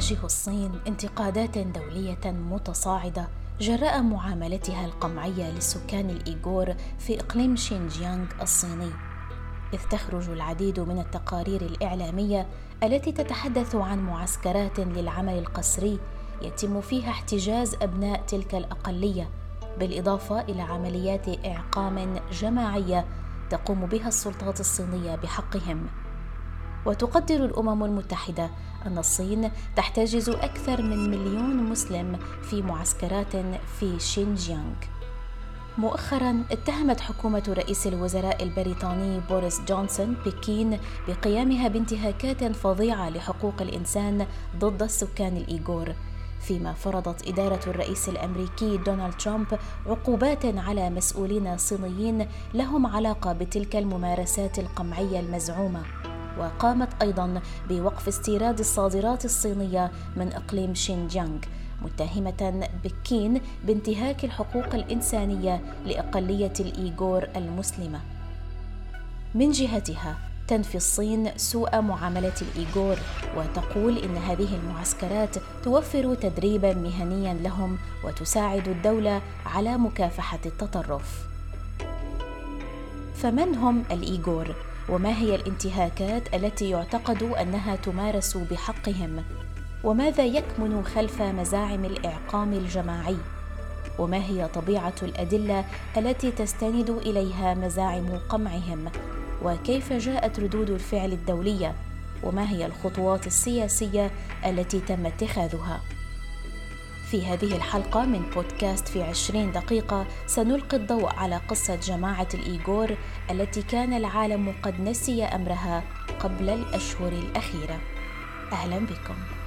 تواجه الصين انتقادات دولية متصاعدة جراء معاملتها القمعية للسكان الإيغور في إقليم شينجيانغ الصيني. إذ تخرج العديد من التقارير الإعلامية التي تتحدث عن معسكرات للعمل القسري يتم فيها احتجاز أبناء تلك الأقلية بالإضافة إلى عمليات إعقام جماعية تقوم بها السلطات الصينية بحقهم. وتقدر الأمم المتحدة أن الصين تحتجز أكثر من مليون مسلم في معسكرات في شينجيانغ. مؤخرا اتهمت حكومة رئيس الوزراء البريطاني بوريس جونسون بكين بقيامها بانتهاكات فظيعة لحقوق الإنسان ضد السكان الإيغور فيما فرضت إدارة الرئيس الأمريكي دونالد ترامب عقوبات على مسؤولين صينيين لهم علاقة بتلك الممارسات القمعية المزعومة. وقامت أيضا بوقف استيراد الصادرات الصينية من إقليم شينجيانغ متهمة بكين بانتهاك الحقوق الإنسانية لأقلية الإيغور المسلمة. من جهتها تنفي الصين سوء معاملة الإيغور وتقول إن هذه المعسكرات توفر تدريبا مهنيا لهم وتساعد الدولة على مكافحة التطرف. فمن هم الإيغور؟ وما هي الانتهاكات التي يعتقد أنها تمارس بحقهم؟ وماذا يكمن خلف مزاعم الإعقام الجماعي؟ وما هي طبيعة الأدلة التي تستند إليها مزاعم قمعهم؟ وكيف جاءت ردود الفعل الدولية؟ وما هي الخطوات السياسية التي تم اتخاذها؟ في هذه الحلقة من بودكاست في عشرين دقيقة سنلقي الضوء على قصة جماعة الإيغور التي كان العالم قد نسي أمرها قبل الأشهر الأخيرة. أهلا بكم.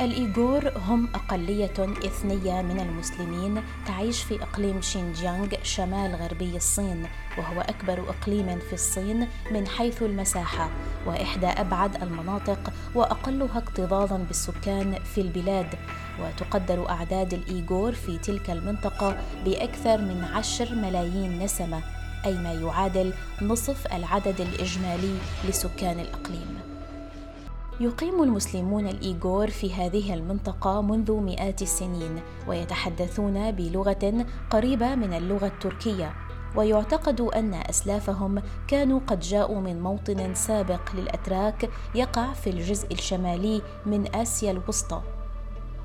الإيغور هم أقلية إثنية من المسلمين تعيش في إقليم شينجيانغ شمال غربي الصين وهو أكبر إقليم في الصين من حيث المساحة وإحدى أبعد المناطق وأقلها اكتظاظا بالسكان في البلاد. وتقدر أعداد الإيغور في تلك المنطقة بأكثر من عشر ملايين نسمة أي ما يعادل نصف العدد الإجمالي لسكان الإقليم. يقيم المسلمون الإيغور في هذه المنطقة منذ مئات السنين ويتحدثون بلغة قريبة من اللغة التركية. ويعتقد أن أسلافهم كانوا قد جاءوا من موطن سابق للأتراك يقع في الجزء الشمالي من آسيا الوسطى.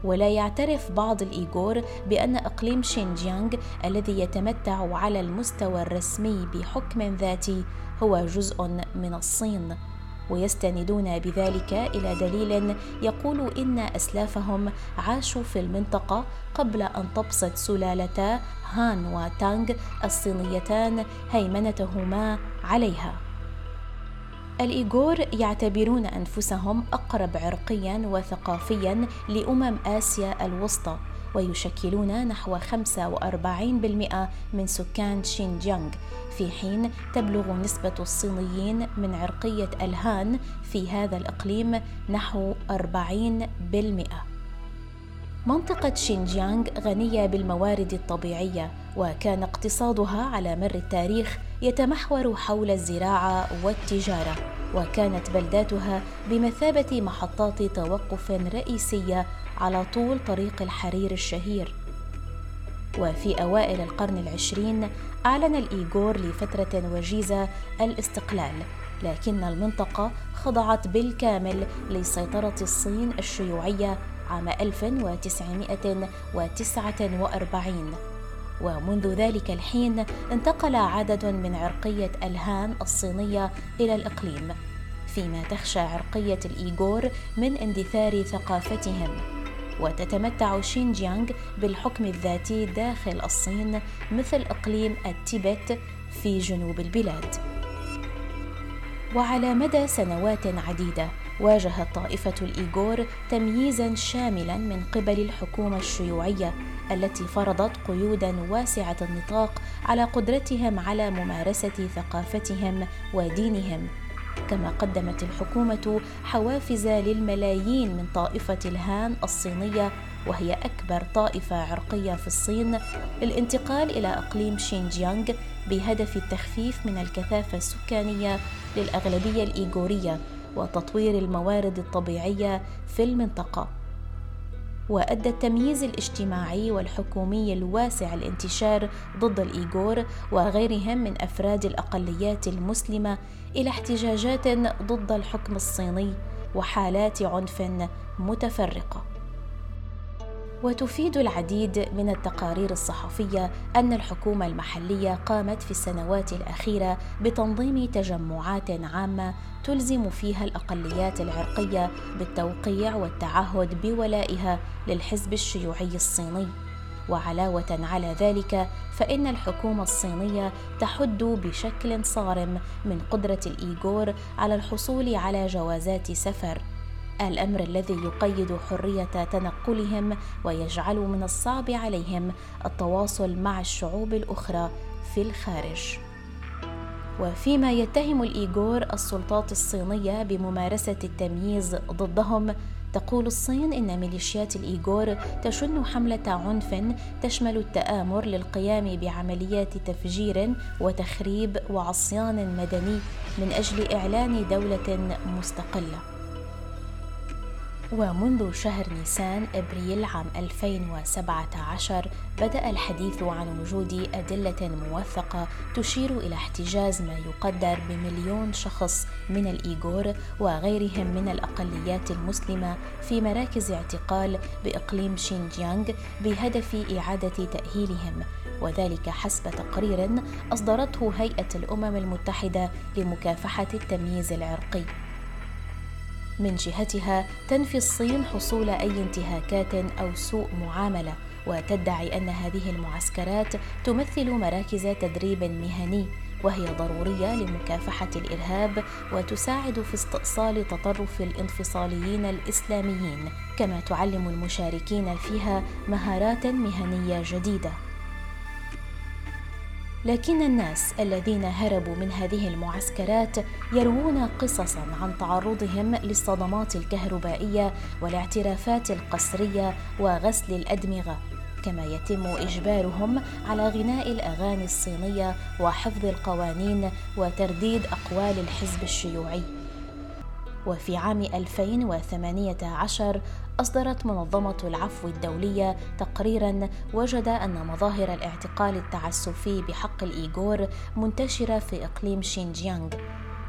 ولا يعترف بعض الإيغور بأن إقليم شينجيانغ الذي يتمتع على المستوى الرسمي بحكم ذاتي هو جزء من الصين. ويستندون بذلك إلى دليل يقول إن أسلافهم عاشوا في المنطقة قبل أن تبسط سلالتا هان وتانغ الصينيتان هيمنتهما عليها. الإيغور يعتبرون أنفسهم أقرب عرقيا وثقافيا لأمم آسيا الوسطى ويشكلون نحو 45% من سكان شينجيانغ في حين تبلغ نسبة الصينيين من عرقية الهان في هذا الإقليم نحو 40%. منطقة شينجيانغ غنية بالموارد الطبيعية وكان اقتصادها على مر التاريخ يتمحور حول الزراعة والتجارة وكانت بلداتها بمثابة محطات توقف رئيسية على طول طريق الحرير الشهير. وفي أوائل القرن العشرين أعلن الإيغور لفترة وجيزة الاستقلال لكن المنطقة خضعت بالكامل لسيطرة الصين الشيوعية عام 1949 ومنذ ذلك الحين انتقل عدد من عرقية الهان الصينية إلى الإقليم فيما تخشى عرقية الإيغور من اندثار ثقافتهم. وتتمتع شينجيانغ بالحكم الذاتي داخل الصين مثل إقليم التيبت في جنوب البلاد. وعلى مدى سنوات عديدة واجهت طائفة الإيغور تمييزا شاملا من قبل الحكومة الشيوعية التي فرضت قيودا واسعة النطاق على قدرتهم على ممارسة ثقافتهم ودينهم. كما قدمت الحكومة حوافز للملايين من طائفة الهان الصينية وهي أكبر طائفة عرقية في الصين للانتقال إلى إقليم شينجيانغ بهدف التخفيف من الكثافة السكانية للأغلبية الإيغورية. وتطوير الموارد الطبيعية في المنطقة وأدى التمييز الاجتماعي والحكومي الواسع الانتشار ضد الإيغور وغيرهم من أفراد الأقليات المسلمة إلى احتجاجات ضد الحكم الصيني وحالات عنف متفرقة. وتفيد العديد من التقارير الصحفية أن الحكومة المحلية قامت في السنوات الأخيرة بتنظيم تجمعات عامة تلزم فيها الأقليات العرقية بالتوقيع والتعهد بولائها للحزب الشيوعي الصيني. وعلاوة على ذلك فإن الحكومة الصينية تحد بشكل صارم من قدرة الإيغور على الحصول على جوازات سفر. الأمر الذي يقيد حرية تنقلهم ويجعل من الصعب عليهم التواصل مع الشعوب الأخرى في الخارج. وفيما يتهم الإيغور السلطات الصينية بممارسة التمييز ضدهم تقول الصين إن ميليشيات الإيغور تشن حملة عنف تشمل التآمر للقيام بعمليات تفجير وتخريب وعصيان مدني من أجل إعلان دولة مستقلة. ومنذ شهر نيسان إبريل عام 2017 بدأ الحديث عن وجود أدلة موثقة تشير إلى احتجاز ما يقدر بمليون شخص من الإيغور وغيرهم من الأقليات المسلمة في مراكز اعتقال بإقليم شينجيانغ بهدف إعادة تأهيلهم. وذلك حسب تقرير أصدرته هيئة الأمم المتحدة لمكافحة التمييز العرقي. من جهتها تنفي الصين حصول أي انتهاكات أو سوء معاملة. وتدعي أن هذه المعسكرات تمثل مراكز تدريب مهني وهي ضرورية لمكافحة الإرهاب وتساعد في استئصال تطرف الانفصاليين الإسلاميين كما تعلم المشاركين فيها مهارات مهنية جديدة. لكن الناس الذين هربوا من هذه المعسكرات يروون قصصا عن تعرضهم للصدمات الكهربائية والاعترافات القسرية وغسل الأدمغة. كما يتم إجبارهم على غناء الأغاني الصينية وحفظ القوانين وترديد أقوال الحزب الشيوعي. وفي عام 2018 أصدرت منظمة العفو الدولية تقريرا وجد أن مظاهر الاعتقال التعسفي بحق الإيغور منتشرة في إقليم شينجيانغ.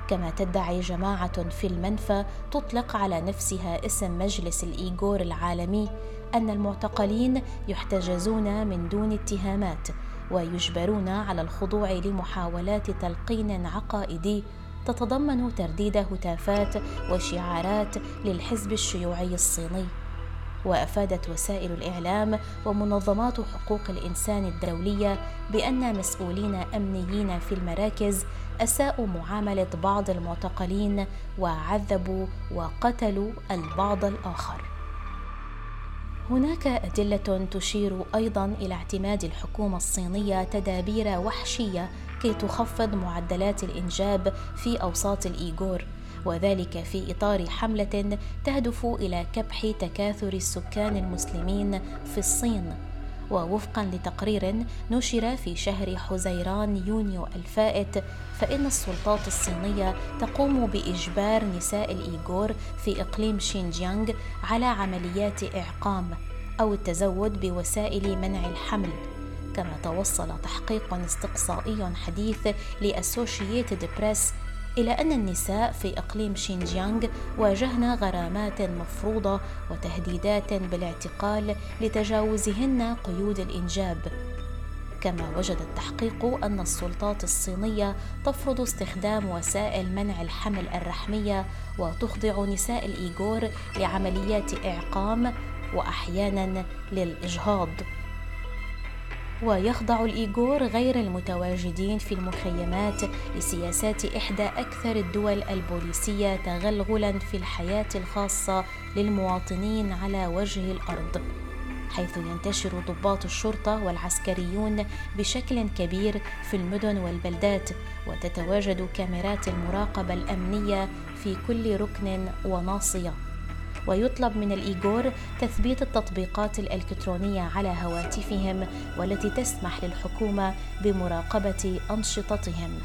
كما تدعي جماعة في المنفى تطلق على نفسها اسم مجلس الإيغور العالمي أن المعتقلين يحتجزون من دون اتهامات ويجبرون على الخضوع لمحاولات تلقين عقائدي تتضمن ترديد هتافات وشعارات للحزب الشيوعي الصيني. وأفادت وسائل الإعلام ومنظمات حقوق الإنسان الدولية بأن مسؤولين أمنيين في المراكز أساءوا معاملة بعض المعتقلين وعذبوا وقتلوا البعض الآخر. هناك أدلة تشير أيضا إلى اعتماد الحكومة الصينية تدابير وحشية كي تخفض معدلات الإنجاب في أوساط الإيغور وذلك في إطار حملة تهدف إلى كبح تكاثر السكان المسلمين في الصين. ووفقا لتقرير نشر في شهر حزيران يونيو الفائت فإن السلطات الصينية تقوم بإجبار نساء الإيغور في إقليم شينجيانغ على عمليات إعقام أو التزود بوسائل منع الحمل. كما توصل تحقيق استقصائي حديث لأسوشييتد بريس إلى أن النساء في إقليم شينجيانغ واجهن غرامات مفروضة وتهديدات بالاعتقال لتجاوزهن قيود الإنجاب. كما وجد التحقيق أن السلطات الصينية تفرض استخدام وسائل منع الحمل الرحمية وتخضع نساء الإيغور لعمليات إعقام وأحيانا للإجهاض. ويخضع الإيغور غير المتواجدين في المخيمات لسياسات إحدى أكثر الدول البوليسية تغلغلا في الحياة الخاصة للمواطنين على وجه الأرض حيث ينتشر ضباط الشرطة والعسكريون بشكل كبير في المدن والبلدات وتتواجد كاميرات المراقبة الأمنية في كل ركن وناصية. ويطلب من الإيغور تثبيت التطبيقات الإلكترونية على هواتفهم والتي تسمح للحكومة بمراقبة أنشطتهم.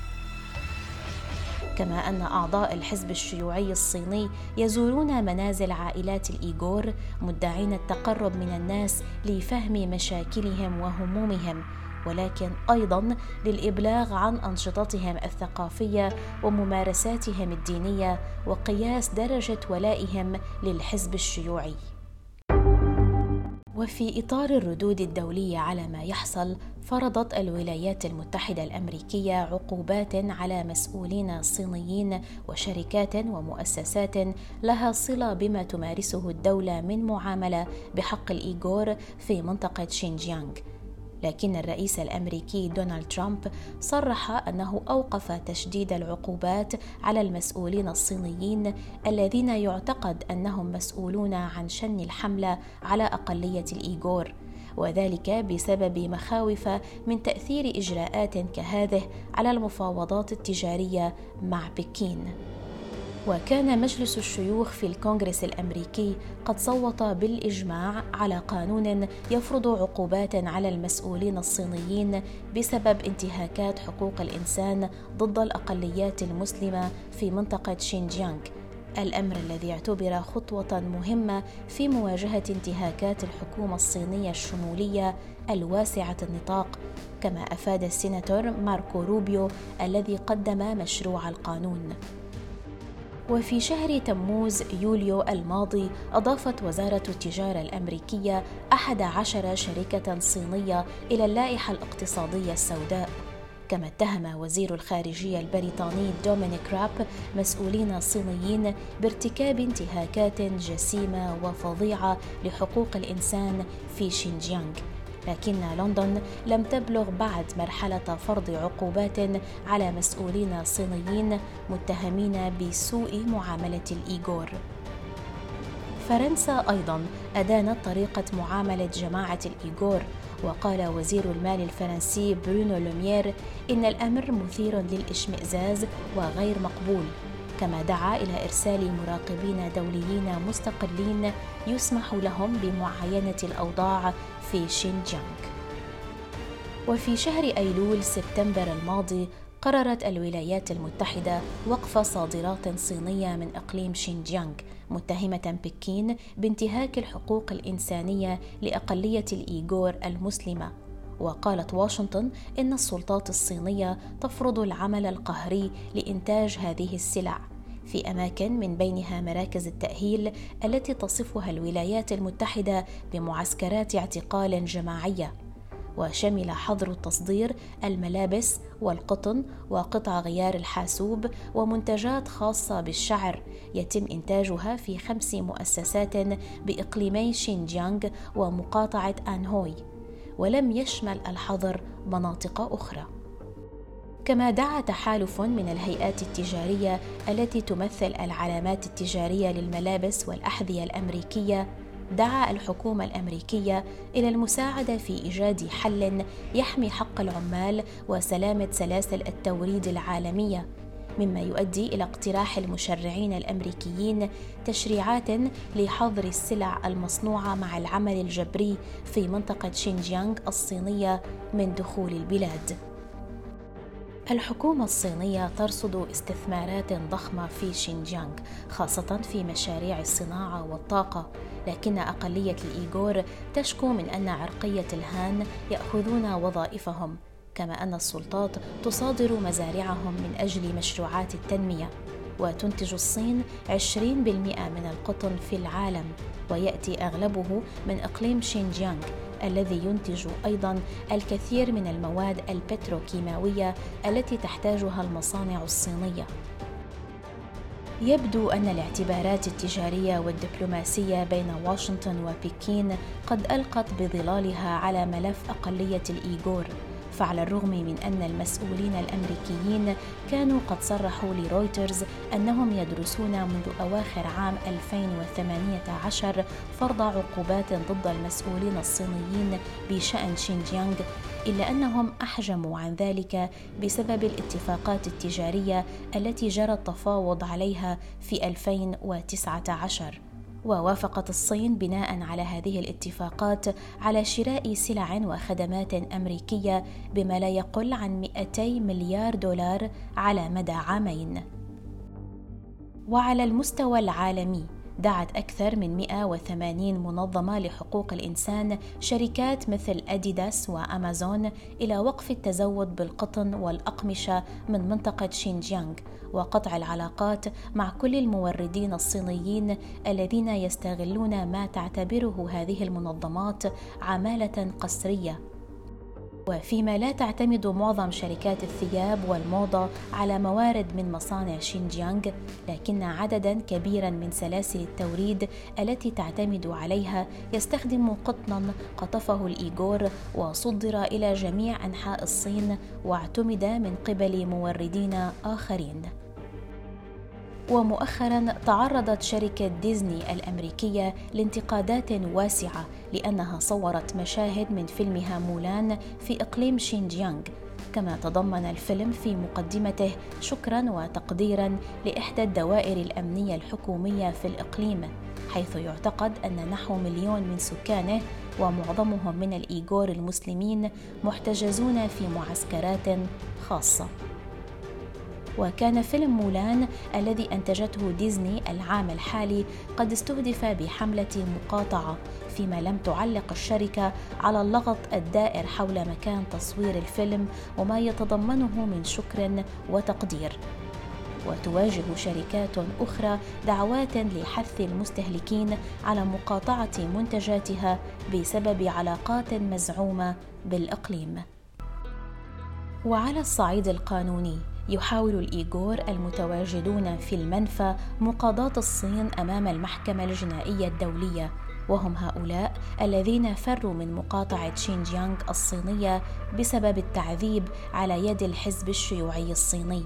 كما أن أعضاء الحزب الشيوعي الصيني يزورون منازل عائلات الإيغور مدعين التقرب من الناس لفهم مشاكلهم وهمومهم ولكن أيضا للإبلاغ عن أنشطتهم الثقافية وممارساتهم الدينية وقياس درجة ولائهم للحزب الشيوعي. وفي إطار الردود الدولية على ما يحصل فرضت الولايات المتحدة الأمريكية عقوبات على مسؤولين صينيين وشركات ومؤسسات لها صلة بما تمارسه الدولة من معاملة بحق الإيغور في منطقة شينجيانغ. لكن الرئيس الأمريكي دونالد ترامب صرح أنه أوقف تشديد العقوبات على المسؤولين الصينيين الذين يعتقد أنهم مسؤولون عن شن الحملة على أقلية الإيغور وذلك بسبب مخاوف من تأثير إجراءات كهذه على المفاوضات التجارية مع بكين. وكان مجلس الشيوخ في الكونغرس الأمريكي قد صوت بالإجماع على قانون يفرض عقوبات على المسؤولين الصينيين بسبب انتهاكات حقوق الإنسان ضد الأقليات المسلمة في منطقة شينجيانغ. الأمر الذي اعتبر خطوة مهمة في مواجهة انتهاكات الحكومة الصينية الشمولية الواسعة النطاق كما أفاد السيناتور ماركو روبيو الذي قدم مشروع القانون. وفي شهر تموز يوليو الماضي أضافت وزارة التجارة الأمريكية أحد عشر شركة صينية إلى اللائحة الاقتصادية السوداء. كما اتهم وزير الخارجية البريطاني دومينيك راب مسؤولين صينيين بارتكاب انتهاكات جسيمة وفظيعة لحقوق الإنسان في شينجيانغ. لكن لندن لم تبلغ بعد مرحلة فرض عقوبات على مسؤولين صينيين متهمين بسوء معاملة الإيغور. فرنسا أيضا أدانت طريقة معاملة جماعة الإيغور وقال وزير المال الفرنسي برونو لومير إن الأمر مثير للإشمئزاز وغير مقبول كما دعا إلى إرسال مراقبين دوليين مستقلين يسمح لهم بمعاينة الأوضاع في شينجيانغ. وفي شهر أيلول سبتمبر الماضي قررت الولايات المتحدة وقف صادرات صينية من إقليم شينجيانغ متهمة بكين بانتهاك الحقوق الإنسانية لأقلية الإيغور المسلمة. وقالت واشنطن إن السلطات الصينية تفرض العمل القهري لإنتاج هذه السلع. في أماكن من بينها مراكز التأهيل التي تصفها الولايات المتحدة بمعسكرات اعتقال جماعية. وشمل حظر التصدير الملابس والقطن وقطع غيار الحاسوب ومنتجات خاصة بالشعر. يتم إنتاجها في خمس مؤسسات بإقليمي شينجيانغ ومقاطعة أنهوي. ولم يشمل الحظر مناطق أخرى. كما دعا تحالف من الهيئات التجارية التي تمثل العلامات التجارية للملابس والأحذية الأمريكية دعا الحكومة الأمريكية إلى المساعدة في إيجاد حل يحمي حق العمال وسلامة سلاسل التوريد العالمية مما يؤدي إلى اقتراح المشرعين الأمريكيين تشريعات لحظر السلع المصنوعة مع العمل الجبري في منطقة شينجيانغ الصينية من دخول البلاد. الحكومة الصينية ترصد استثمارات ضخمة في شينجيانغ خاصة في مشاريع الصناعة والطاقة. لكن أقلية الإيغور تشكو من أن عرقية الهان يأخذون وظائفهم كما أن السلطات تصادر مزارعهم من أجل مشروعات التنمية. وتنتج الصين 20% من القطن في العالم ويأتي أغلبه من إقليم شينجيانغ الذي ينتج أيضا الكثير من المواد البتروكيماوية التي تحتاجها المصانع الصينية. يبدو أن الاعتبارات التجارية والدبلوماسية بين واشنطن وبكين قد ألقت بظلالها على ملف أقلية الإيغور. فعلى الرغم من أن المسؤولين الأمريكيين كانوا قد صرحوا لرويترز أنهم يدرسون منذ أواخر عام 2018 فرض عقوبات ضد المسؤولين الصينيين بشأن شينجيانغ إلا أنهم أحجموا عن ذلك بسبب الاتفاقات التجارية التي جرى التفاوض عليها في 2019 ووافقت الصين بناء على هذه الاتفاقات على شراء سلع وخدمات أمريكية بما لا يقل عن 200 مليار دولار على مدى عامين. وعلى المستوى العالمي دعت أكثر من 180 منظمة لحقوق الإنسان شركات مثل أديداس وأمازون إلى وقف التزود بالقطن والأقمشة من منطقة شينجيانغ وقطع العلاقات مع كل الموردين الصينيين الذين يستغلون ما تعتبره هذه المنظمات عمالة قسرية. وفيما لا تعتمد معظم شركات الثياب والموضة على موارد من مصانع شينجيانغ لكن عددا كبيرا من سلاسل التوريد التي تعتمد عليها يستخدم قطنا قطفه الإيغور وصدر إلى جميع أنحاء الصين واعتمد من قبل موردين آخرين. ومؤخرا تعرضت شركة ديزني الأمريكية لانتقادات واسعة لأنها صورت مشاهد من فيلمها مولان في إقليم شينجيانغ. كما تضمن الفيلم في مقدمته شكرا وتقديرا لإحدى الدوائر الأمنية الحكومية في الإقليم حيث يعتقد أن نحو مليون من سكانه ومعظمهم من الإيغور المسلمين محتجزون في معسكرات خاصة. وكان فيلم مولان الذي أنتجته ديزني العام الحالي قد استهدف بحملة مقاطعة فيما لم تعلق الشركة على اللغط الدائر حول مكان تصوير الفيلم وما يتضمنه من شكر وتقدير. وتواجه شركات أخرى دعوات لحث المستهلكين على مقاطعة منتجاتها بسبب علاقات مزعومة بالإقليم. وعلى الصعيد القانوني يحاول الإيغور المتواجدون في المنفى مقاضاة الصين أمام المحكمة الجنائية الدولية وهم هؤلاء الذين فروا من مقاطعة شينجيانغ الصينية بسبب التعذيب على يد الحزب الشيوعي الصيني.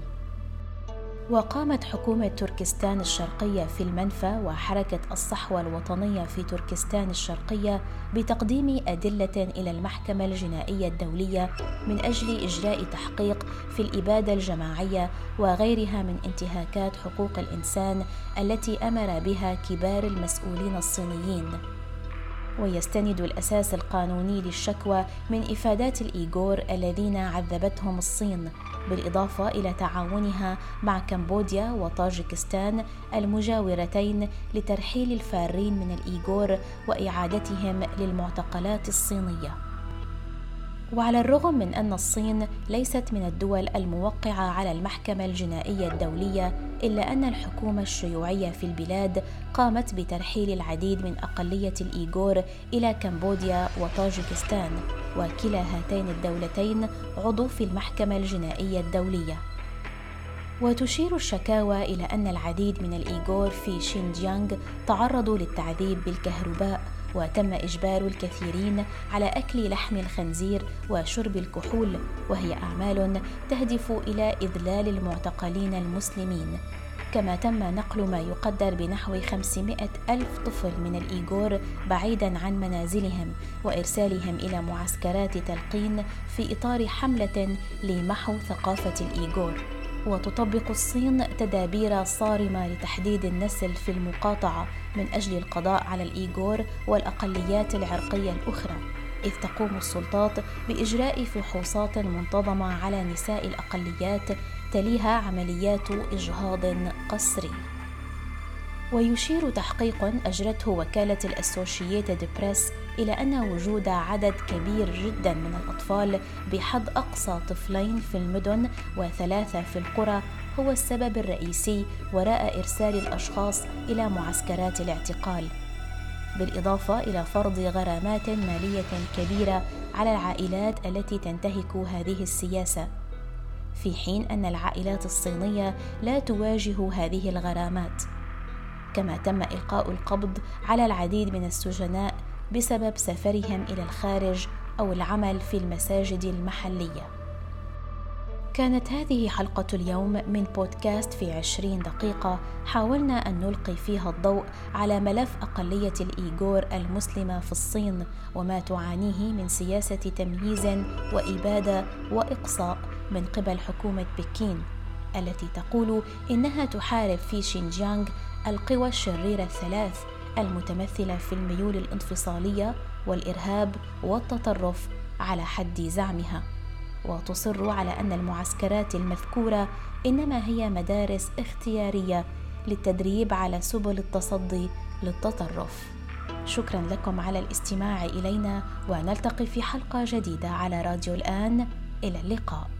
وقامت حكومة تركستان الشرقية في المنفى وحركة الصحوة الوطنية في تركستان الشرقية بتقديم أدلة إلى المحكمة الجنائية الدولية من أجل إجراء تحقيق في الإبادة الجماعية وغيرها من انتهاكات حقوق الإنسان التي أمر بها كبار المسؤولين الصينيين. ويستند الأساس القانوني للشكوى من إفادات الإيغور الذين عذبتهم الصين بالإضافة إلى تعاونها مع كمبوديا وطاجكستان المجاورتين لترحيل الفارين من الإيغور وإعادتهم للمعتقلات الصينية. وعلى الرغم من أن الصين ليست من الدول الموقعة على المحكمة الجنائية الدولية إلا أن الحكومة الشيوعية في البلاد قامت بترحيل العديد من أقلية الإيغور إلى كمبوديا وطاجكستان وكلا هاتين الدولتين عضو في المحكمة الجنائية الدولية. وتشير الشكاوى إلى أن العديد من الإيغور في شينجيانغ تعرضوا للتعذيب بالكهرباء وتم إجبار الكثيرين على أكل لحم الخنزير وشرب الكحول وهي أعمال تهدف إلى إذلال المعتقلين المسلمين. كما تم نقل ما يقدر بنحو 500 ألف طفل من الإيغور بعيدا عن منازلهم وإرسالهم إلى معسكرات تلقين في إطار حملة لمحو ثقافة الإيغور. وتطبق الصين تدابير صارمة لتحديد النسل في المقاطعة من أجل القضاء على الإيغور والأقليات العرقية الأخرى إذ تقوم السلطات بإجراء فحوصات منتظمة على نساء الأقليات تليها عمليات إجهاض قسري. ويشير تحقيق أجرته وكالة الأسوشييتد بريس إلى أن وجود عدد كبير جدا من الأطفال بحد أقصى طفلين في المدن وثلاثة في القرى هو السبب الرئيسي وراء إرسال الأشخاص إلى معسكرات الاعتقال بالإضافة إلى فرض غرامات مالية كبيرة على العائلات التي تنتهك هذه السياسة في حين أن العائلات الصينية لا تواجه هذه الغرامات كما تم إلقاء القبض على العديد من السجناء بسبب سفرهم إلى الخارج أو العمل في المساجد المحلية. كانت هذه حلقة اليوم من بودكاست في عشرين دقيقة. حاولنا أن نلقي فيها الضوء على ملف أقلية الإيغور المسلمة في الصين وما تعانيه من سياسة تمييز وإبادة وإقصاء من قبل حكومة بكين التي تقول إنها تحارب في شينجيانغ القوى الشريرة الثلاث. المتمثلة في الميول الانفصالية والإرهاب والتطرف على حد زعمها. وتصر على أن المعسكرات المذكورة إنما هي مدارس اختيارية للتدريب على سبل التصدي للتطرف. شكرا لكم على الاستماع إلينا ونلتقي في حلقة جديدة على راديو الآن. إلى اللقاء.